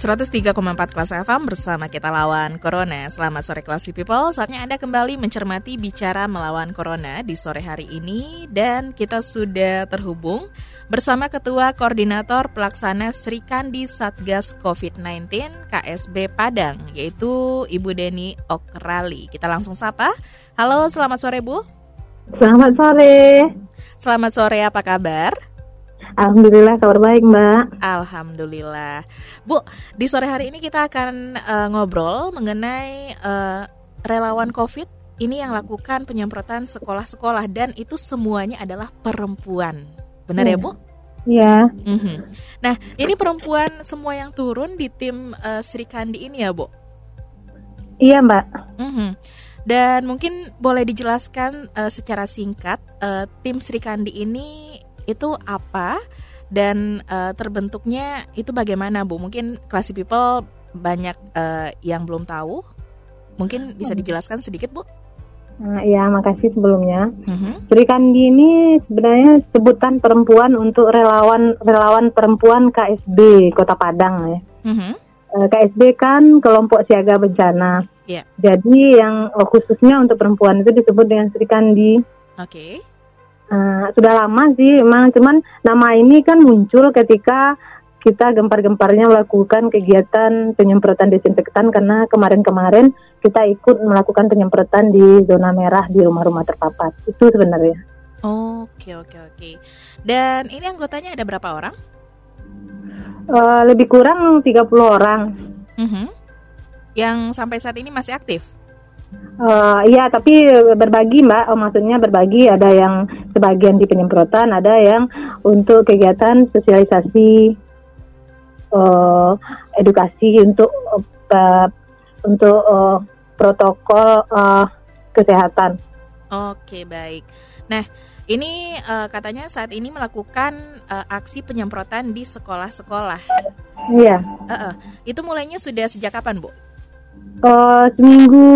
103,4 kelas FM bersama kita lawan Corona. Selamat sore Classy People. Saatnya Anda kembali mencermati bicara melawan Corona di sore hari ini dan kita sudah terhubung bersama Ketua Koordinator Pelaksana Sri Kandi Satgas COVID-19 KSB Padang yaitu Ibu Deni Okrali. Kita langsung sapa. Halo, selamat sore Bu. Selamat sore. Selamat sore, apa kabar? Alhamdulillah kabar baik Mbak. Alhamdulillah. Bu, di sore hari ini kita akan uh, ngobrol mengenai uh, relawan COVID ini yang lakukan penyemprotan sekolah-sekolah dan itu semuanya adalah perempuan. Benar ya, ya Bu? Iya. Mm -hmm. Nah, ini perempuan semua yang turun di tim uh, Sri Kandi ini ya, Bu? Iya, Mbak. Mm -hmm. Dan mungkin boleh dijelaskan uh, secara singkat uh, tim Sri Kandi ini itu apa dan uh, terbentuknya itu bagaimana Bu? Mungkin classy people banyak uh, yang belum tahu. Mungkin bisa dijelaskan sedikit Bu? Nah, ya, makasih sebelumnya. Uh-huh. Sri Kandi ini sebenarnya sebutan perempuan untuk relawan relawan perempuan KSB Kota Padang ya. Uh-huh. Eh, KSB kan kelompok siaga bencana. Yeah. Jadi yang khususnya untuk perempuan itu disebut dengan Sri Kandi. Oke. Okay. Uh, sudah lama sih, emang cuman nama ini kan muncul ketika kita gempar-gemparnya melakukan kegiatan penyemprotan desinfektan karena kemarin-kemarin kita ikut melakukan penyemprotan di zona merah di rumah-rumah terpapar. Itu sebenarnya. Oke, oke, oke. Dan ini anggotanya ada berapa orang? Uh, lebih kurang 30 orang. Uh -huh. Yang sampai saat ini masih aktif? Uh, iya, tapi berbagi Mbak, oh, maksudnya berbagi ada yang sebagian di penyemprotan, ada yang untuk kegiatan sosialisasi, uh, edukasi untuk uh, untuk uh, protokol uh, kesehatan. Oke, baik. Nah, ini uh, katanya saat ini melakukan uh, aksi penyemprotan di sekolah-sekolah. Iya. Uh -uh. Itu mulainya sudah sejak kapan, Bu? Uh, seminggu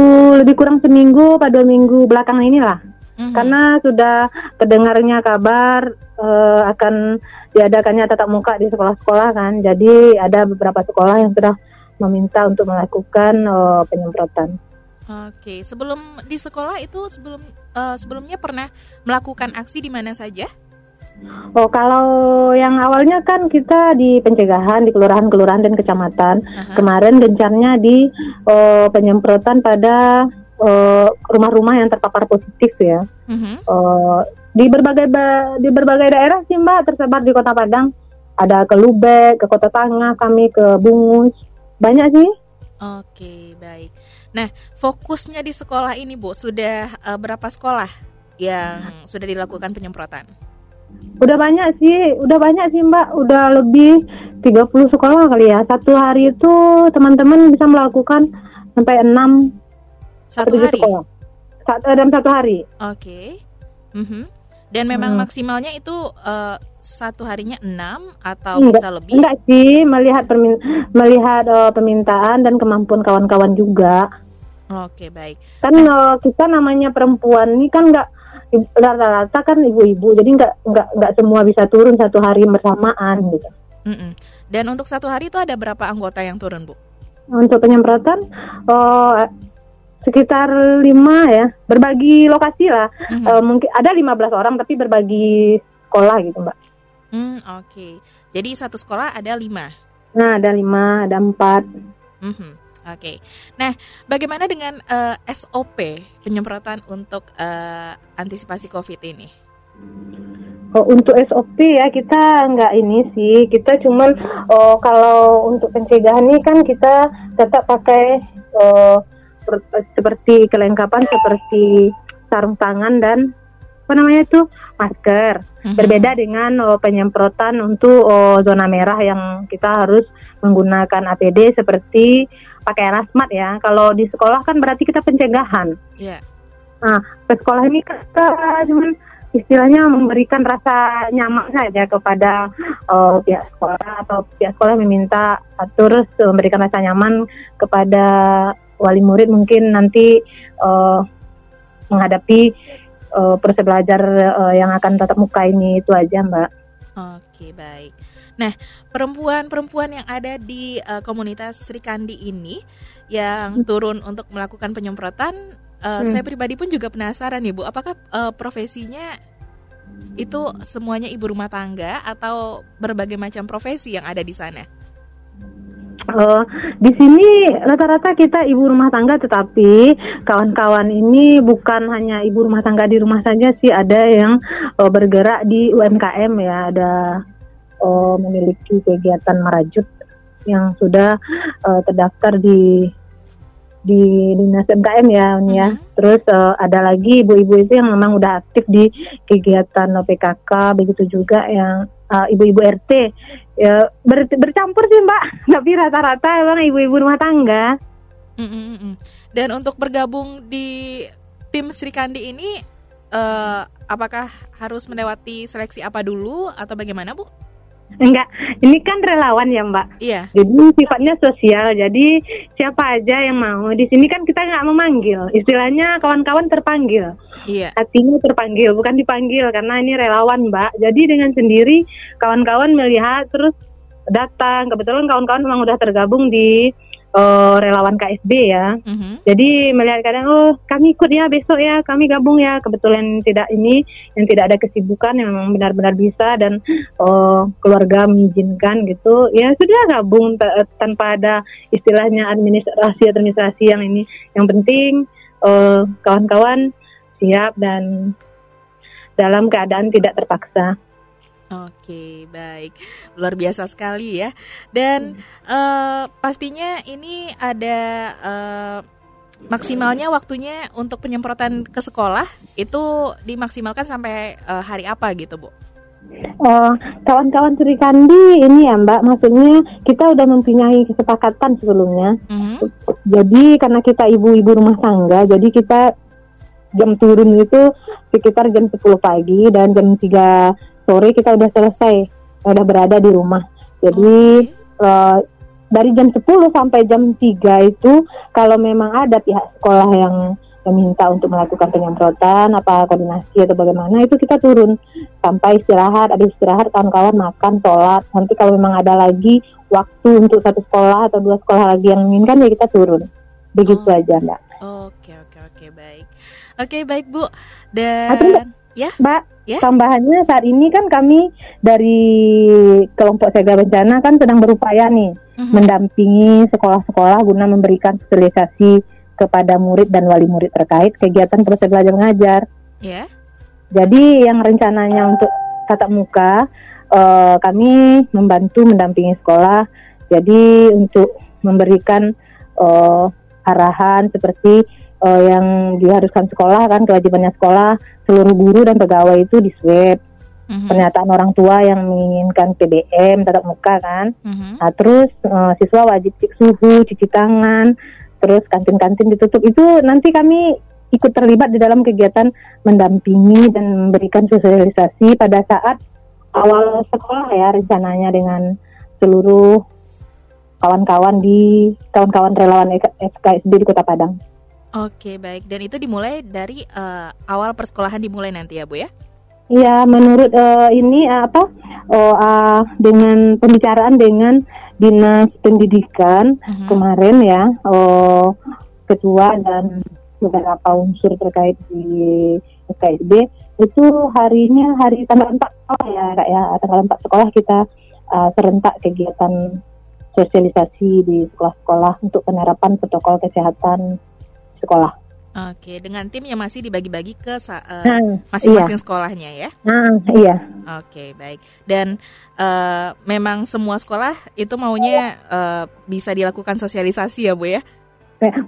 lebih kurang seminggu pada minggu belakang inilah mm-hmm. karena sudah terdengarnya kabar uh, akan diadakannya tatap muka di sekolah-sekolah kan jadi ada beberapa sekolah yang sudah meminta untuk melakukan uh, penyemprotan. Oke, sebelum di sekolah itu sebelum uh, sebelumnya pernah melakukan aksi di mana saja? Oh, kalau yang awalnya kan kita di pencegahan di kelurahan-kelurahan dan kecamatan. Uh-huh. Kemarin gencarnya di uh, penyemprotan pada uh, rumah-rumah yang terpapar positif ya. Uh-huh. Uh, di berbagai di berbagai daerah sih Mbak tersebar di Kota Padang. Ada ke Lubek, ke Kota Tangah, kami ke Bungus. Banyak sih. Oke, baik. Nah, fokusnya di sekolah ini Bu, sudah uh, berapa sekolah yang sudah dilakukan penyemprotan? Udah banyak sih, udah banyak sih Mbak, udah lebih 30 sekolah kali ya. Satu hari itu teman-teman bisa melakukan sampai 6 satu hari. Sekolah. Satu, dalam satu hari. Oke. Okay. Mm -hmm. Dan memang hmm. maksimalnya itu uh, satu harinya 6 atau enggak, bisa lebih? Enggak sih, melihat permin melihat uh, permintaan dan kemampuan kawan-kawan juga. Oke, okay, baik. Kan uh, kita namanya perempuan ini kan enggak rata-rata kan ibu-ibu jadi nggak nggak nggak semua bisa turun satu hari bersamaan gitu. Mm -mm. Dan untuk satu hari itu ada berapa anggota yang turun bu? Untuk penyemprotan oh, sekitar lima ya berbagi lokasi lah mm -hmm. uh, mungkin ada 15 orang tapi berbagi sekolah gitu mbak. Mm, Oke, okay. jadi satu sekolah ada lima. Nah ada lima, ada empat. Mm -hmm. Oke. Okay. Nah, bagaimana dengan uh, eh, SOP penyemprotan untuk uh, antisipasi COVID ini? Oh, untuk SOP ya kita nggak ini sih, kita cuman oh, kalau untuk pencegahan ini kan kita tetap pakai oh, seperti kelengkapan seperti sarung tangan dan apa namanya itu masker. Mm-hmm. Berbeda dengan oh, penyemprotan untuk oh, zona merah yang kita harus menggunakan APD seperti pakai rasmat ya. Kalau di sekolah kan berarti kita pencegahan. Yeah. Nah, ke sekolah ini kita cuman istilahnya memberikan rasa nyaman saja kepada uh, pihak sekolah atau pihak sekolah meminta terus memberikan rasa nyaman kepada wali murid mungkin nanti uh, menghadapi uh, proses belajar uh, yang akan tatap muka ini itu aja Mbak. Oke baik. Nah perempuan-perempuan yang ada di uh, komunitas Sri Kandi ini yang hmm. turun untuk melakukan penyemprotan uh, hmm. saya pribadi pun juga penasaran nih Bu, apakah uh, profesinya itu semuanya ibu rumah tangga atau berbagai macam profesi yang ada di sana? Uh, di sini rata-rata kita ibu rumah tangga, tetapi kawan-kawan ini bukan hanya ibu rumah tangga di rumah saja sih, ada yang uh, bergerak di UMKM ya, ada uh, memiliki kegiatan merajut yang sudah uh, terdaftar di di dinas MKM ya, ya. Mm-hmm. Terus uh, ada lagi ibu-ibu itu yang memang udah aktif di kegiatan PKK, begitu juga yang uh, ibu-ibu RT. Ya ber, bercampur sih Mbak, tapi rata-rata emang ibu-ibu rumah tangga. Mm-hmm. Dan untuk bergabung di tim Sri Kandi ini, uh, apakah harus melewati seleksi apa dulu atau bagaimana Bu? Enggak, ini kan relawan ya Mbak. Iya. Jadi sifatnya sosial. Jadi siapa aja yang mau di sini kan kita nggak memanggil. Istilahnya kawan-kawan terpanggil. Iya. Hatinya terpanggil, bukan dipanggil karena ini relawan Mbak. Jadi dengan sendiri kawan-kawan melihat terus datang. Kebetulan kawan-kawan memang udah tergabung di uh, relawan KSB ya. Mm-hmm. Jadi melihat kadang oh kami ikut ya besok ya kami gabung ya kebetulan tidak ini yang tidak ada kesibukan yang memang benar-benar bisa dan uh, keluarga mengizinkan gitu ya sudah gabung tanpa ada istilahnya administrasi administrasi yang ini yang penting uh, kawan-kawan siap dan dalam keadaan tidak terpaksa. Oke, baik. Luar biasa sekali ya. Dan hmm. uh, pastinya ini ada uh, maksimalnya waktunya untuk penyemprotan ke sekolah itu dimaksimalkan sampai uh, hari apa gitu, Bu? Oh, kawan-kawan Sri Kandi ini ya Mbak, maksudnya kita udah mempunyai kesepakatan sebelumnya. Mm-hmm. Jadi karena kita ibu-ibu rumah tangga, jadi kita jam turun itu sekitar jam 10 pagi dan jam 3 sore kita udah selesai udah berada di rumah. Jadi uh, dari jam 10 sampai jam 3 itu kalau memang ada pihak sekolah yang meminta untuk melakukan penyemprotan apa koordinasi atau bagaimana itu kita turun. Sampai istirahat ada istirahat kawan-kawan makan sholat. Nanti kalau memang ada lagi waktu untuk satu sekolah atau dua sekolah lagi yang menginginkan ya kita turun. Begitu oh. aja mbak. Oke oke oke. Baik. Oke baik bu. Dan Ya. Mbak, ya? tambahannya saat ini kan kami dari kelompok siaga bencana kan sedang berupaya nih uh-huh. mendampingi sekolah-sekolah guna memberikan sosialisasi kepada murid dan wali murid terkait kegiatan proses belajar mengajar. Ya. Jadi yang rencananya untuk tatap muka uh, kami membantu mendampingi sekolah. Jadi untuk memberikan uh, arahan seperti uh, yang diharuskan sekolah kan kewajibannya sekolah seluruh guru dan pegawai itu di swab. Mm-hmm. Pernyataan orang tua yang menginginkan PBM tatap muka kan. Mm-hmm. Nah, terus uh, siswa wajib cek suhu, cuci tangan, terus kantin-kantin ditutup. Itu nanti kami ikut terlibat di dalam kegiatan mendampingi dan memberikan sosialisasi pada saat awal sekolah ya rencananya dengan seluruh kawan-kawan di kawan-kawan relawan FKSD di Kota Padang. Oke, baik. Dan itu dimulai dari uh, awal persekolahan dimulai nanti ya, Bu ya? Iya, menurut uh, ini uh, apa? Oh, uh, dengan pembicaraan dengan Dinas Pendidikan uh-huh. kemarin ya, oh, ketua dan beberapa unsur terkait di KSB itu harinya hari tanggal 4 sekolah ya, Kak ya. Tanggal 4 sekolah kita uh, serentak kegiatan sosialisasi di sekolah-sekolah untuk penerapan protokol kesehatan sekolah. Oke, dengan tim yang masih dibagi-bagi ke uh, masing-masing iya. sekolahnya ya? Nah, iya. Oke, baik. Dan uh, memang semua sekolah itu maunya uh, bisa dilakukan sosialisasi ya, Bu ya?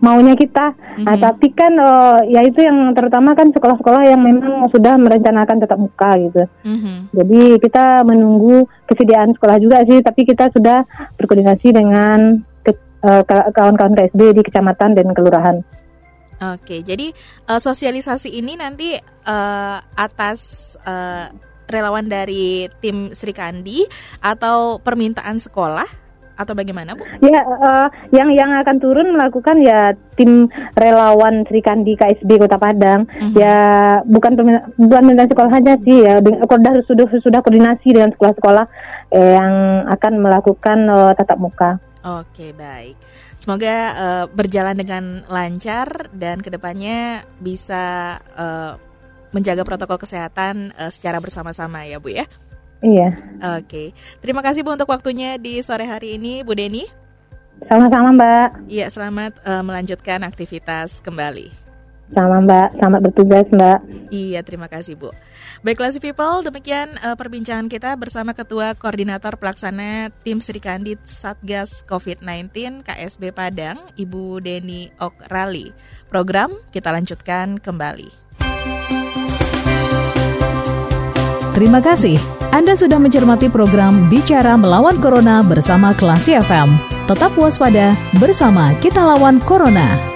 maunya kita. Mm-hmm. Nah, tapi kan uh, ya itu yang terutama kan sekolah-sekolah yang memang sudah merencanakan tetap muka gitu. Mm-hmm. Jadi kita menunggu kesediaan sekolah juga sih, tapi kita sudah berkoordinasi dengan ke, uh, kawan-kawan KSB di kecamatan dan kelurahan. Oke, jadi uh, sosialisasi ini nanti uh, atas uh, relawan dari tim Sri Kandi atau permintaan sekolah atau bagaimana Bu? Ya, uh, yang yang akan turun melakukan ya tim relawan Sri Kandi KSB Kota Padang. Mm -hmm. Ya bukan bukan dengan sekolah saja sih ya, sudah sudah sudah koordinasi dengan sekolah-sekolah eh, yang akan melakukan uh, tatap muka. Oke baik, semoga uh, berjalan dengan lancar dan ke depannya bisa uh, menjaga protokol kesehatan uh, secara bersama-sama ya Bu ya. Iya. Oke. Terima kasih Bu untuk waktunya di sore hari ini, Bu Deni. Sama-sama, Mbak. Iya, selamat uh, melanjutkan aktivitas kembali. Sama Mbak, selamat bertugas Mbak. Iya, terima kasih Bu. Baiklah si people, demikian uh, perbincangan kita bersama Ketua Koordinator Pelaksana Tim Sri Kandit Satgas COVID-19 KSB Padang, Ibu Deni Okrali. Program kita lanjutkan kembali. Terima kasih. Anda sudah mencermati program Bicara Melawan Corona bersama Klasi FM. Tetap waspada, bersama kita lawan Corona.